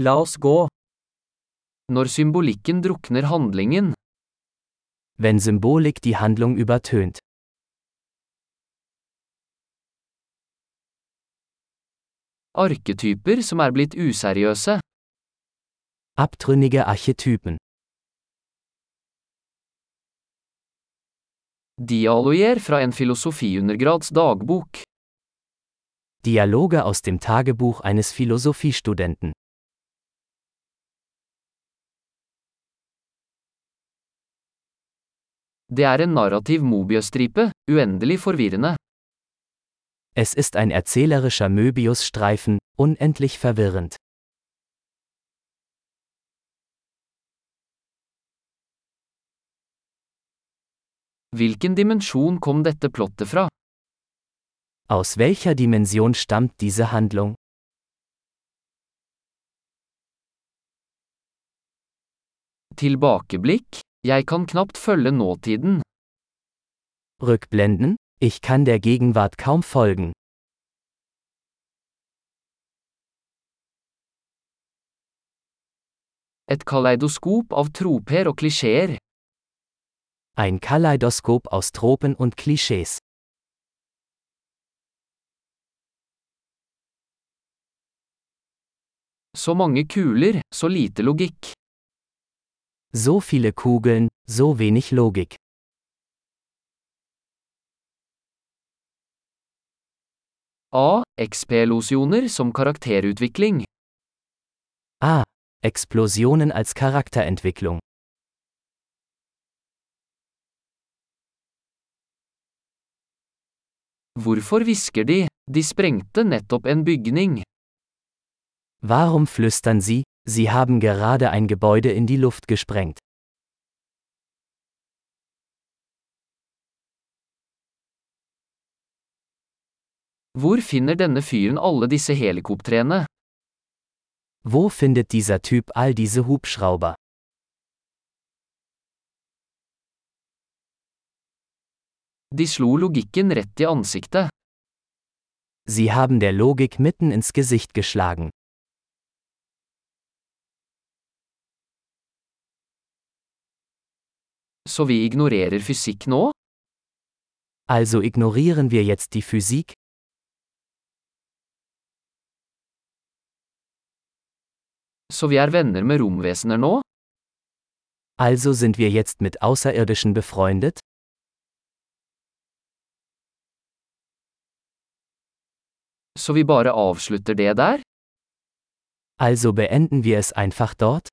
La oss gå. Når symbolikken drukner handlingen, Wenn Symbolik die Handlung übertönt. arketyper som er blitt useriøse, Abtrünnige Archetypen. dialoger fra en filosofiundergrads dagbok, Dialoge aus dem Tagebuch eines Philosophiestudenten. Det er en narrativ mobiøstripe, uendelig forvirrende. Es ist ein erzählerischer Möbiusstreifen, unendlich verwirrend. Hvilken dimensjon kom dette plottet fra? Aus welcher Dimension stammt diese Handlung? Tilbakeblikk, jeg kan knapt følge nåtiden. Rückblenden? Ich kann der Gegenwart kaum folgen. Et kaleidoskop av troper og klisjeer. Ein Kaleidoskop aus Tropen und Klischees. Så mange kuler, så lite logikk. So viele Kugeln, so wenig Logik. A. XP-losjoner som karakterutvikling. Ah, Explosionen als Charakterentwicklung. Hvorfor hvisker de? De sprengte nettopp en bygning. Warum flüstern Sie, Sie haben gerade ein Gebäude in die Luft gesprengt? Hvor finner denne fyren alle disse helikoptrene? Wo findet dieser Typ all diese Hubschrauber? De slo logikken rett i ansiktet. Sie haben der Logik mitten ins Gesicht geschlagen. Så vi ignorerer fysikk nå? Also ignorieren wir jetzt die Physik? Så vi er venner med romvesener nå? Also sind wir jetzt mit Außerirdischen befreundet? Så vi bare avslutter det der? Also beenden wir es einfach dort?